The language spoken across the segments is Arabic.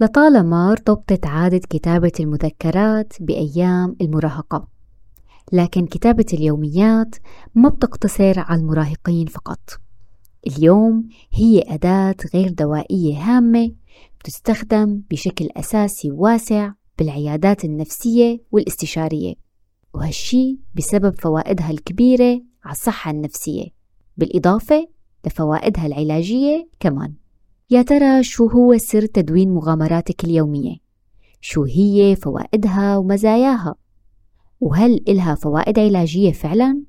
لطالما ارتبطت عادة كتابة المذكرات بأيام المراهقة. لكن كتابة اليوميات ما بتقتصر على المراهقين فقط. اليوم هي أداة غير دوائية هامة بتستخدم بشكل أساسي واسع بالعيادات النفسية والاستشارية. وهالشي بسبب فوائدها الكبيرة على الصحة النفسية بالإضافة لفوائدها العلاجية كمان. يا ترى شو هو سر تدوين مغامراتك اليومية؟ شو هي فوائدها ومزاياها؟ وهل إلها فوائد علاجية فعلا؟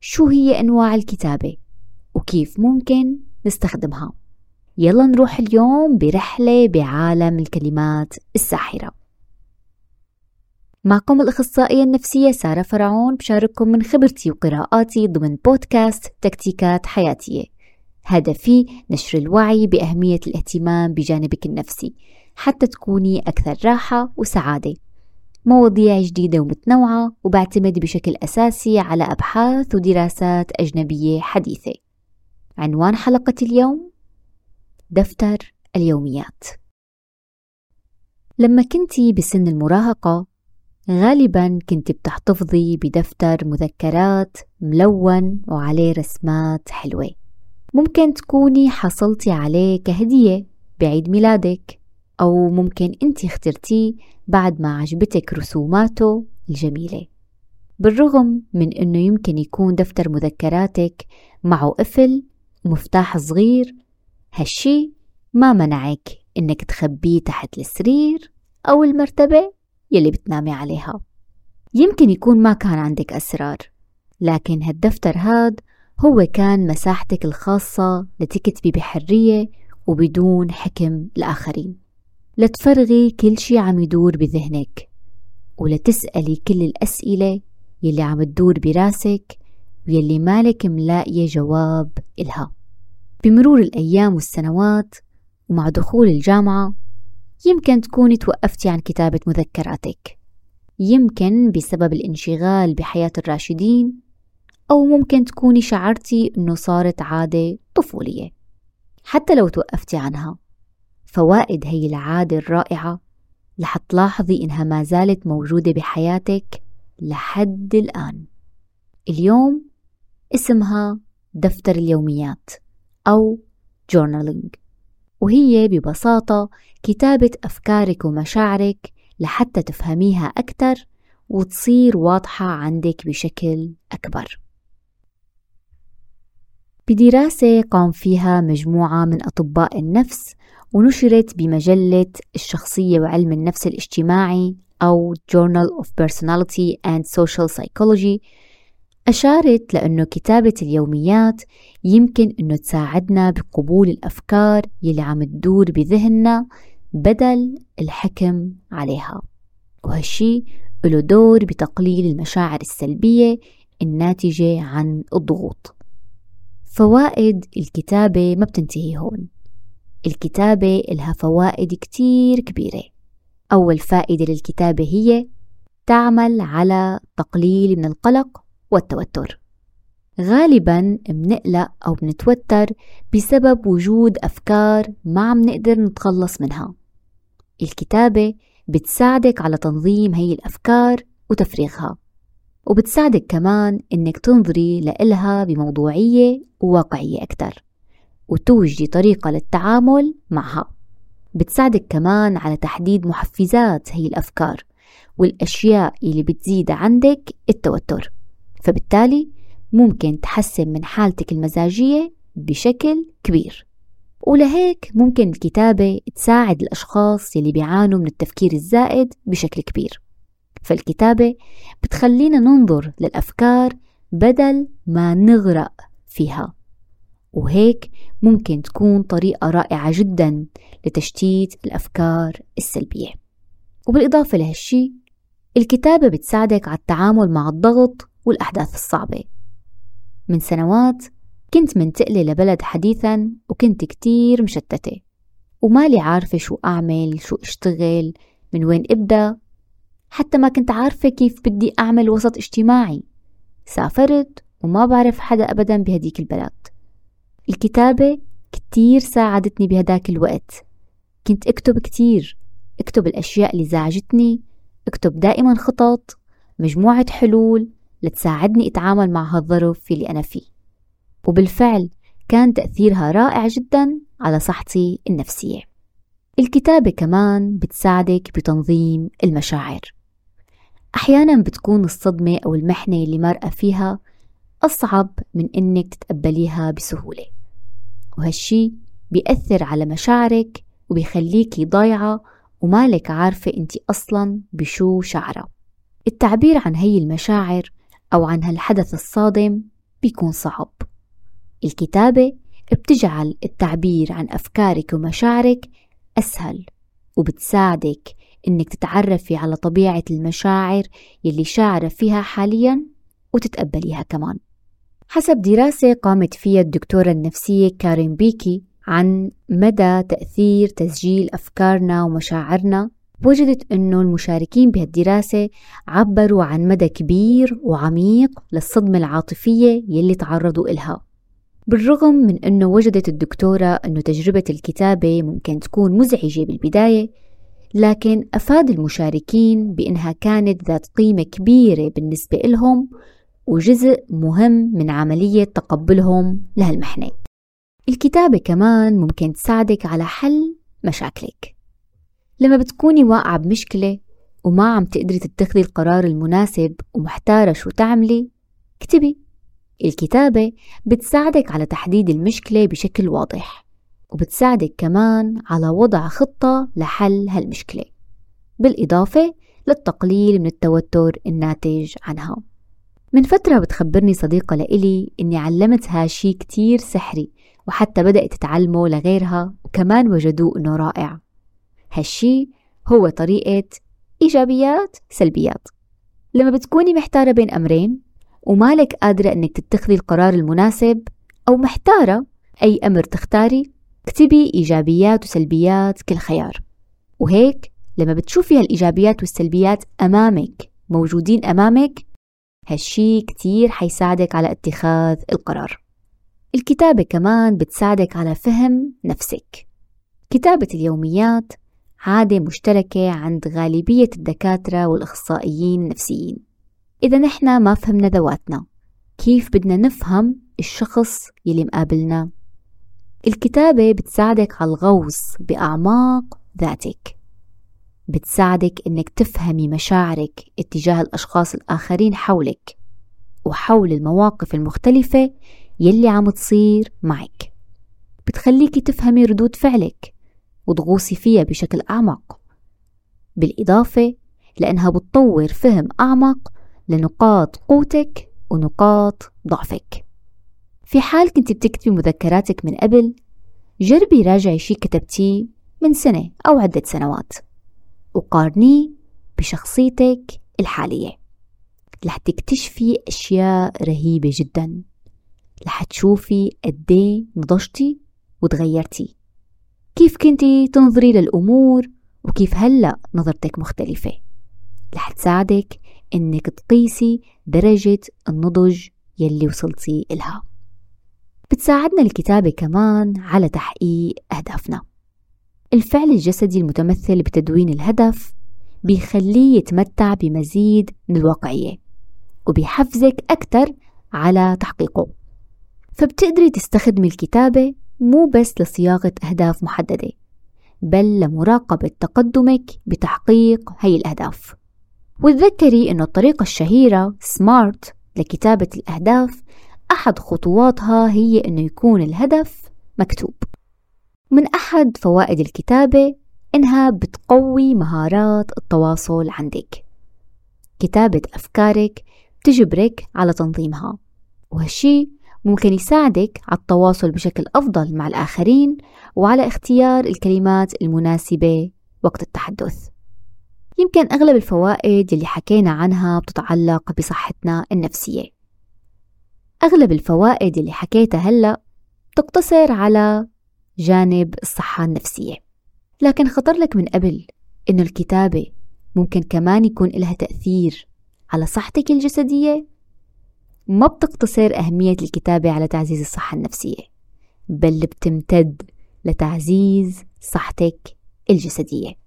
شو هي أنواع الكتابة؟ وكيف ممكن نستخدمها؟ يلا نروح اليوم برحلة بعالم الكلمات الساحرة معكم الأخصائية النفسية سارة فرعون بشارككم من خبرتي وقراءاتي ضمن بودكاست تكتيكات حياتية هدفي نشر الوعي بأهمية الاهتمام بجانبك النفسي حتى تكوني أكثر راحة وسعادة. مواضيع جديدة ومتنوعة وبعتمد بشكل أساسي على أبحاث ودراسات أجنبية حديثة. عنوان حلقة اليوم دفتر اليوميات. لما كنتي بسن المراهقة غالبا كنت بتحتفظي بدفتر مذكرات ملون وعليه رسمات حلوة. ممكن تكوني حصلتي عليه كهدية بعيد ميلادك أو ممكن أنت اخترتيه بعد ما عجبتك رسوماته الجميلة. بالرغم من أنه يمكن يكون دفتر مذكراتك معه قفل ومفتاح صغير هالشي ما منعك إنك تخبيه تحت السرير أو المرتبة يلي بتنامي عليها. يمكن يكون ما كان عندك أسرار لكن هالدفتر هاد هو كان مساحتك الخاصة لتكتبي بحرية وبدون حكم الآخرين. لتفرغي كل شي عم يدور بذهنك ولتسألي كل الأسئلة يلي عم تدور براسك ويلي مالك ملاقية جواب إلها. بمرور الأيام والسنوات ومع دخول الجامعة يمكن تكوني توقفتي عن كتابة مذكراتك. يمكن بسبب الانشغال بحياة الراشدين أو ممكن تكوني شعرتي أنه صارت عادة طفولية حتى لو توقفتي عنها. فوائد هي العادة الرائعة رح تلاحظي إنها ما زالت موجودة بحياتك لحد الآن. اليوم اسمها دفتر اليوميات أو journaling وهي ببساطة كتابة أفكارك ومشاعرك لحتى تفهميها أكثر وتصير واضحة عندك بشكل أكبر. بدراسة قام فيها مجموعة من أطباء النفس ونشرت بمجلة الشخصية وعلم النفس الاجتماعي أو Journal of Personality and Social Psychology. أشارت لأنه كتابة اليوميات يمكن أنه تساعدنا بقبول الأفكار يلي عم تدور بذهننا بدل الحكم عليها. وهالشي له دور بتقليل المشاعر السلبية الناتجة عن الضغوط. فوائد الكتابة ما بتنتهي هون. الكتابة إلها فوائد كتير كبيرة. أول فائدة للكتابة هي تعمل على تقليل من القلق والتوتر. غالبا منقلق أو بنتوتر بسبب وجود أفكار ما عم نقدر نتخلص منها. الكتابة بتساعدك على تنظيم هي الأفكار وتفريغها. وبتساعدك كمان إنك تنظري لإلها بموضوعية وواقعية أكثر وتوجدي طريقة للتعامل معها. بتساعدك كمان على تحديد محفزات هي الأفكار والأشياء اللي بتزيد عندك التوتر فبالتالي ممكن تحسن من حالتك المزاجية بشكل كبير. ولهيك ممكن الكتابة تساعد الأشخاص اللي بيعانوا من التفكير الزائد بشكل كبير. فالكتابة بتخلينا ننظر للأفكار بدل ما نغرق فيها. وهيك ممكن تكون طريقة رائعة جدا لتشتيت الأفكار السلبية. وبالإضافة لهالشي الكتابة بتساعدك على التعامل مع الضغط والأحداث الصعبة. من سنوات كنت منتقلة لبلد حديثا وكنت كتير مشتتة. ومالي عارفة شو أعمل شو أشتغل من وين أبدأ حتى ما كنت عارفة كيف بدي أعمل وسط اجتماعي. سافرت وما بعرف حدا أبدا بهديك البلد. الكتابة كتير ساعدتني بهداك الوقت. كنت أكتب كتير. أكتب الأشياء اللي زعجتني. أكتب دائما خطط مجموعة حلول لتساعدني أتعامل مع هالظرف اللي أنا فيه. وبالفعل كان تأثيرها رائع جدا على صحتي النفسية. الكتابة كمان بتساعدك بتنظيم المشاعر. أحيانا بتكون الصدمة أو المحنة اللي مرأة فيها أصعب من إنك تتقبليها بسهولة. وهالشي بيأثر على مشاعرك وبيخليكي ضايعة ومالك عارفة أنت أصلا بشو شعرة. التعبير عن هي المشاعر أو عن هالحدث الصادم بيكون صعب. الكتابة بتجعل التعبير عن أفكارك ومشاعرك أسهل وبتساعدك إنك تتعرفي على طبيعة المشاعر يلي شاعرة فيها حاليا وتتقبليها كمان. حسب دراسة قامت فيها الدكتورة النفسية كارين بيكي عن مدى تأثير تسجيل أفكارنا ومشاعرنا وجدت أنه المشاركين بهالدراسة عبروا عن مدى كبير وعميق للصدمة العاطفية يلي تعرضوا إلها. بالرغم من أنه وجدت الدكتورة أنه تجربة الكتابة ممكن تكون مزعجة بالبداية لكن أفاد المشاركين بأنها كانت ذات قيمة كبيرة بالنسبة لهم وجزء مهم من عملية تقبلهم لهالمحنة. الكتابة كمان ممكن تساعدك على حل مشاكلك. لما بتكوني واقعة بمشكلة وما عم تقدري تتخذي القرار المناسب ومحتارة شو تعملي اكتبي. الكتابة بتساعدك على تحديد المشكلة بشكل واضح. وبتساعدك كمان على وضع خطة لحل هالمشكلة بالإضافة للتقليل من التوتر الناتج عنها. من فترة بتخبرني صديقة لإلي إني علمتها شي كتير سحري وحتى بدأت تتعلمه لغيرها وكمان وجدوه إنه رائع. هالشي هو طريقة إيجابيات سلبيات. لما بتكوني محتارة بين أمرين ومالك قادرة إنك تتخذي القرار المناسب أو محتارة أي أمر تختاري اكتبي إيجابيات وسلبيات كل خيار. وهيك لما بتشوفي هالإيجابيات والسلبيات أمامك موجودين أمامك هالشي كتير حيساعدك على اتخاذ القرار. الكتابة كمان بتساعدك على فهم نفسك. كتابة اليوميات عادة مشتركة عند غالبية الدكاترة والأخصائيين النفسيين. إذا نحن ما فهمنا ذواتنا كيف بدنا نفهم الشخص يلي مقابلنا؟ الكتابة بتساعدك على الغوص بأعماق ذاتك. بتساعدك إنك تفهمي مشاعرك اتجاه الأشخاص الآخرين حولك وحول المواقف المختلفة يلي عم تصير معك. بتخليكي تفهمي ردود فعلك وتغوصي فيها بشكل أعمق. بالإضافة لأنها بتطور فهم أعمق لنقاط قوتك ونقاط ضعفك. في حال كنت بتكتبي مذكراتك من قبل جربي راجعي شي كتبتيه من سنة أو عدة سنوات وقارنيه بشخصيتك الحالية. رح تكتشفي أشياء رهيبة جدا. رح تشوفي قديه نضجتي وتغيرتي. كيف كنتي تنظري للأمور وكيف هلأ نظرتك مختلفة؟ رح تساعدك إنك تقيسي درجة النضج يلي وصلتي إلها. بتساعدنا الكتابة كمان على تحقيق أهدافنا. الفعل الجسدي المتمثل بتدوين الهدف بيخليه يتمتع بمزيد من الواقعية وبيحفزك أكثر على تحقيقه. فبتقدري تستخدمي الكتابة مو بس لصياغة أهداف محددة بل لمراقبة تقدمك بتحقيق هي الأهداف. وتذكري أن الطريقة الشهيرة سمارت لكتابة الأهداف أحد خطواتها هي أنه يكون الهدف مكتوب. من أحد فوائد الكتابة إنها بتقوي مهارات التواصل عندك. كتابة أفكارك تجبرك على تنظيمها وهالشي ممكن يساعدك على التواصل بشكل أفضل مع الآخرين وعلى اختيار الكلمات المناسبة وقت التحدث. يمكن أغلب الفوائد اللي حكينا عنها بتتعلق بصحتنا النفسية. أغلب الفوائد اللي حكيتها هلأ تقتصر على جانب الصحة النفسية. لكن خطر لك من قبل إنه الكتابة ممكن كمان يكون لها تأثير على صحتك الجسدية؟ ما بتقتصر أهمية الكتابة على تعزيز الصحة النفسية بل بتمتد لتعزيز صحتك الجسدية.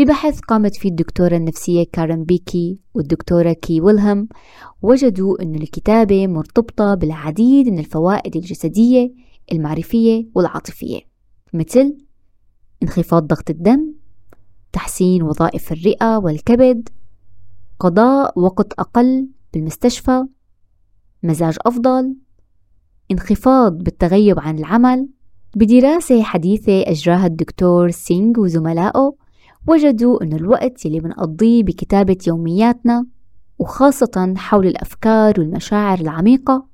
ببحث قامت فيه الدكتورة النفسية كارن بيكي والدكتورة كي ويلهم وجدوا أن الكتابة مرتبطة بالعديد من الفوائد الجسدية المعرفية والعاطفية مثل انخفاض ضغط الدم تحسين وظائف الرئة والكبد قضاء وقت أقل بالمستشفى مزاج أفضل انخفاض بالتغيب عن العمل. بدراسة حديثة أجراها الدكتور سينغ وزملائه وجدوا أن الوقت اللي بنقضيه بكتابة يومياتنا وخاصة حول الأفكار والمشاعر العميقة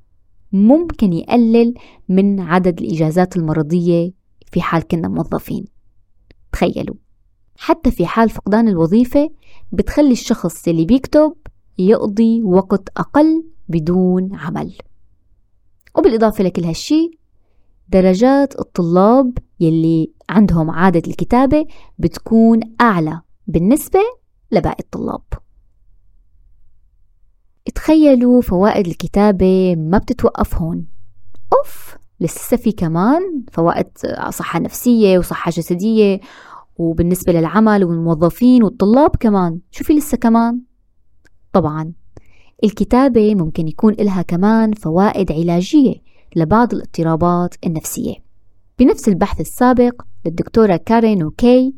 ممكن يقلل من عدد الإجازات المرضية في حال كنا موظفين. تخيلوا. حتى في حال فقدان الوظيفة بتخلي الشخص اللي بيكتب يقضي وقت أقل بدون عمل. وبالإضافة لكل هالشي درجات الطلاب يلي عندهم عادة الكتابة بتكون أعلى بالنسبة لباقي الطلاب. تخيلوا فوائد الكتابة ما بتتوقف هون. أوف! لسه في كمان فوائد صحة نفسية وصحة جسدية وبالنسبة للعمل والموظفين والطلاب كمان. شو في لسه كمان؟ طبعا الكتابة ممكن يكون لها كمان فوائد علاجية لبعض الاضطرابات النفسية. بنفس البحث السابق للدكتورة كارين وكي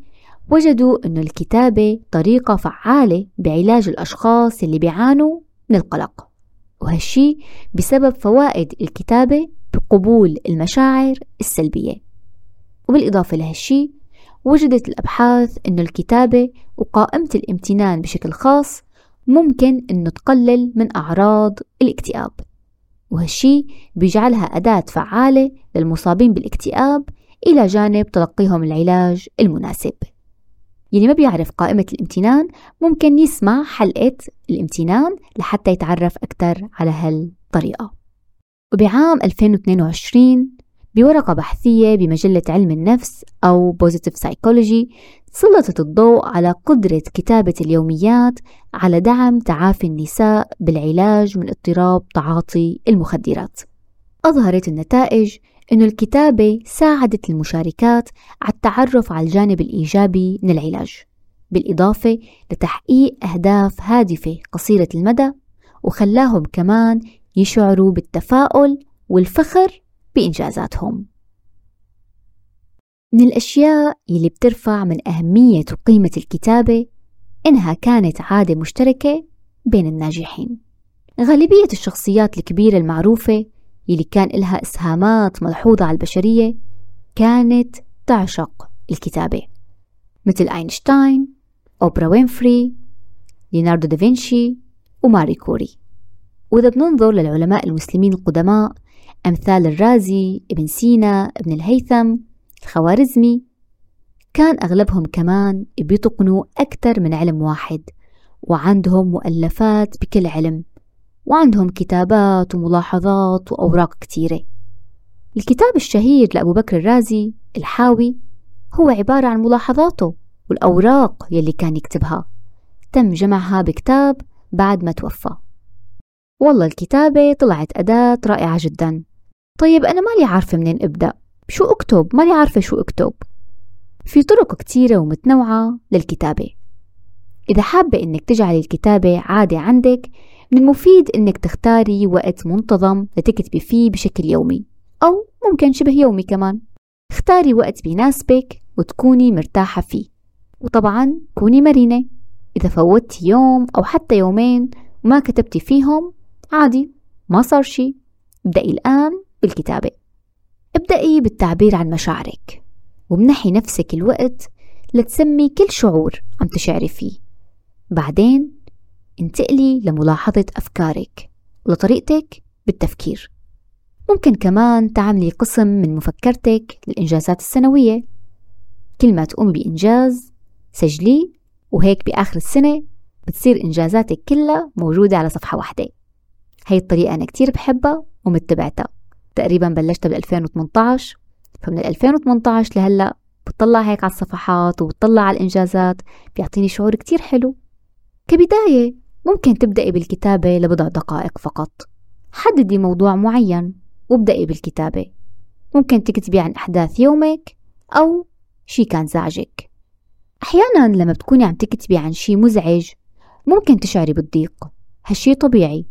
وجدوا أن الكتابة طريقة فعالة بعلاج الأشخاص اللي بيعانوا من القلق. وهالشي بسبب فوائد الكتابة بقبول المشاعر السلبية. وبالإضافة لهالشي وجدت الأبحاث أن الكتابة وقائمة الامتنان بشكل خاص ممكن أنه تقلل من أعراض الاكتئاب. وهالشي بيجعلها أداة فعالة للمصابين بالاكتئاب إلى جانب تلقيهم العلاج المناسب. يلي ما بيعرف قائمة الامتنان ممكن يسمع حلقة الامتنان لحتى يتعرف أكثر على هالطريقة. وبعام 2022 بورقة بحثية بمجلة علم النفس أو Positive Psychology سلطت الضوء على قدرة كتابة اليوميات على دعم تعافي النساء بالعلاج من اضطراب تعاطي المخدرات. أظهرت النتائج أن الكتابة ساعدت المشاركات على التعرف على الجانب الإيجابي من العلاج، بالإضافة لتحقيق أهداف هادفة قصيرة المدى وخلاهم كمان يشعروا بالتفاؤل والفخر بإنجازاتهم. من الأشياء اللي بترفع من أهمية وقيمة الكتابة إنها كانت عادة مشتركة بين الناجحين غالبية الشخصيات الكبيرة المعروفة اللي كان إلها إسهامات ملحوظة على البشرية كانت تعشق الكتابة مثل أينشتاين أوبرا وينفري ليوناردو دافنشي وماري كوري وإذا بننظر للعلماء المسلمين القدماء أمثال الرازي ابن سينا ابن الهيثم الخوارزمي. كان أغلبهم كمان بيتقنوا أكثر من علم واحد وعندهم مؤلفات بكل علم وعندهم كتابات وملاحظات وأوراق كتيرة الكتاب الشهير لأبو بكر الرازي الحاوي هو عبارة عن ملاحظاته والأوراق يلي كان يكتبها. تم جمعها بكتاب بعد ما توفى. والله الكتابة طلعت أداة رائعة جدا. طيب أنا مالي عارفة منين أبدأ؟ شو أكتب؟ ماني عارفة شو أكتب. في طرق كتيرة ومتنوعة للكتابة. إذا حابة إنك تجعلي الكتابة عادة عندك من المفيد إنك تختاري وقت منتظم لتكتبي فيه بشكل يومي أو ممكن شبه يومي كمان. اختاري وقت بيناسبك وتكوني مرتاحة فيه. وطبعا كوني مرنة. إذا فوتي يوم أو حتى يومين وما كتبتي فيهم عادي ما صار شي. ابدأي الآن بالكتابة. ابدأي بالتعبير عن مشاعرك ومنحي نفسك الوقت لتسمي كل شعور عم تشعري فيه. بعدين انتقلي لملاحظة أفكارك ولطريقتك بالتفكير. ممكن كمان تعملي قسم من مفكرتك للإنجازات السنوية. كل ما تقومي بإنجاز سجليه وهيك بآخر السنة بتصير إنجازاتك كلها موجودة على صفحة واحدة. هاي الطريقة أنا كتير بحبها ومتبعتها. تقريبا بلشتها بال 2018 فمن 2018 لهلأ بطلع هيك على الصفحات وبطلع على الإنجازات بيعطيني شعور كتير حلو. كبداية ممكن تبدأي بالكتابة لبضع دقائق فقط. حددي موضوع معين وابدأي بالكتابة. ممكن تكتبي عن أحداث يومك أو شي كان زعجك. أحيانا لما بتكوني عم تكتبي عن شي مزعج ممكن تشعري بالضيق. هالشي طبيعي.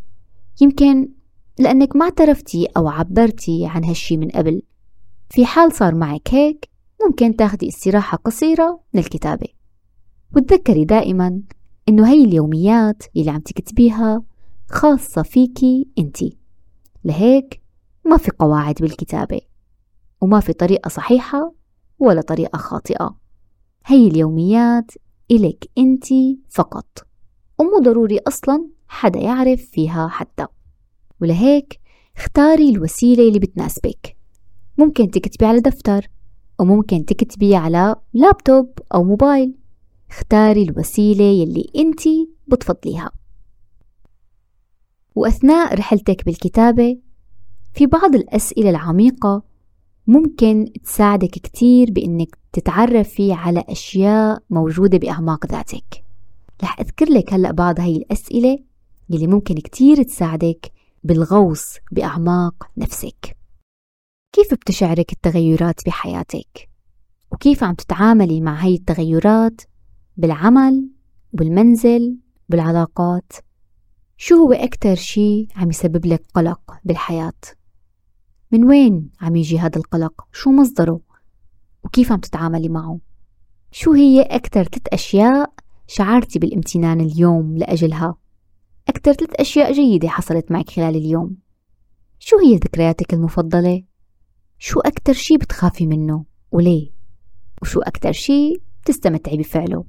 يمكن لأنك ما اعترفتي أو عبرتي عن هالشي من قبل. في حال صار معك هيك ممكن تاخدي استراحة قصيرة من الكتابة. وتذكري دائما إنه هي اليوميات اللي عم تكتبيها خاصة فيكي انتي لهيك ما في قواعد بالكتابة وما في طريقة صحيحة ولا طريقة خاطئة. هي اليوميات إلك انتي فقط ومو ضروري أصلا حدا يعرف فيها حتى. ولهيك اختاري الوسيلة اللي بتناسبك. ممكن تكتبي على دفتر وممكن تكتبي على لابتوب أو موبايل. اختاري الوسيلة يلي انتي بتفضليها. وأثناء رحلتك بالكتابة في بعض الأسئلة العميقة ممكن تساعدك كتير بإنك تتعرفي على أشياء موجودة بأعماق ذاتك. رح أذكر لك هلأ بعض هاي الأسئلة يلي ممكن كتير تساعدك بالغوص بأعماق نفسك كيف بتشعرك التغيرات بحياتك؟ وكيف عم تتعاملي مع هاي التغيرات بالعمل بالمنزل بالعلاقات شو هو أكتر شي عم يسبب لك قلق بالحياة؟ من وين عم يجي هذا القلق؟ شو مصدره؟ وكيف عم تتعاملي معه؟ شو هي أكتر ثلاث أشياء شعرتي بالامتنان اليوم لأجلها؟ أكتر ثلاث أشياء جيدة حصلت معك خلال اليوم؟ شو هي ذكرياتك المفضلة؟ شو أكتر شي بتخافي منه؟ وليه؟ وشو أكتر شي بتستمتعي بفعله؟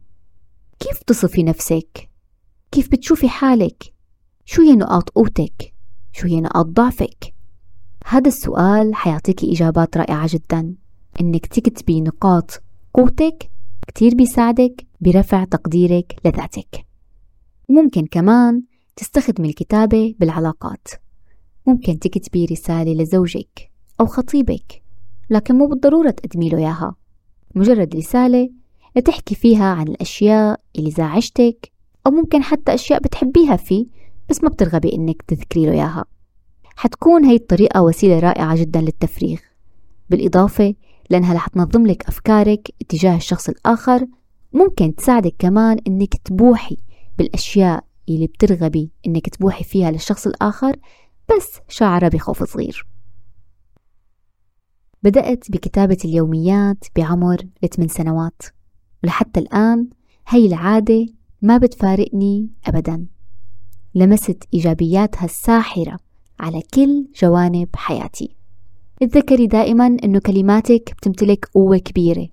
كيف تصفي نفسك؟ كيف بتشوفي حالك؟ شو هي نقاط قوتك؟ شو هي نقاط ضعفك؟ هذا السؤال حيعطيكي إجابات رائعة جدا إنك تكتبي نقاط قوتك كتير بيساعدك برفع تقديرك لذاتك ممكن كمان تستخدمي الكتابة بالعلاقات. ممكن تكتبي رسالة لزوجك أو خطيبك لكن مو بالضرورة تقدمي له إياها. مجرد رسالة لتحكي فيها عن الأشياء اللي زعجتك أو ممكن حتى أشياء بتحبيها فيه بس ما بترغبي إنك تذكري له إياها. حتكون هي الطريقة وسيلة رائعة جدا للتفريغ. بالإضافة لأنها رح تنظم لك أفكارك اتجاه الشخص الآخر ممكن تساعدك كمان إنك تبوحي بالأشياء اللي بترغبي إنك تبوحي فيها للشخص الآخر بس شعرة بخوف صغير. بدأت بكتابة اليوميات بعمر 8 سنوات ولحتى الآن هي العادة ما بتفارقني أبدا. لمست إيجابياتها الساحرة على كل جوانب حياتي. اتذكري دائما أنه كلماتك بتمتلك قوة كبيرة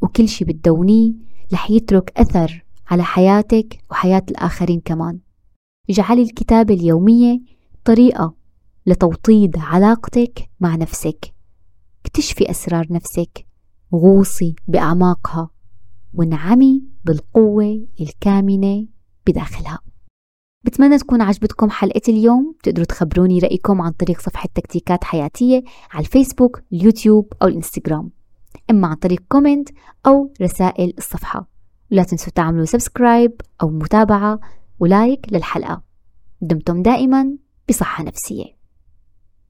وكل شي بتدونيه رح يترك أثر على حياتك وحياة الآخرين كمان. اجعلي الكتابة اليومية طريقة لتوطيد علاقتك مع نفسك. اكتشفي أسرار نفسك. غوصي بأعماقها. وانعمي بالقوة الكامنة بداخلها. بتمنى تكون عجبتكم حلقة اليوم. تقدروا تخبروني رأيكم عن طريق صفحة تكتيكات حياتية على الفيسبوك اليوتيوب أو الإنستغرام. إما عن طريق comment أو رسائل الصفحة. ولا تنسوا تعملوا subscribe أو متابعة و like للحلقة. دمتم دائما بصحة نفسية.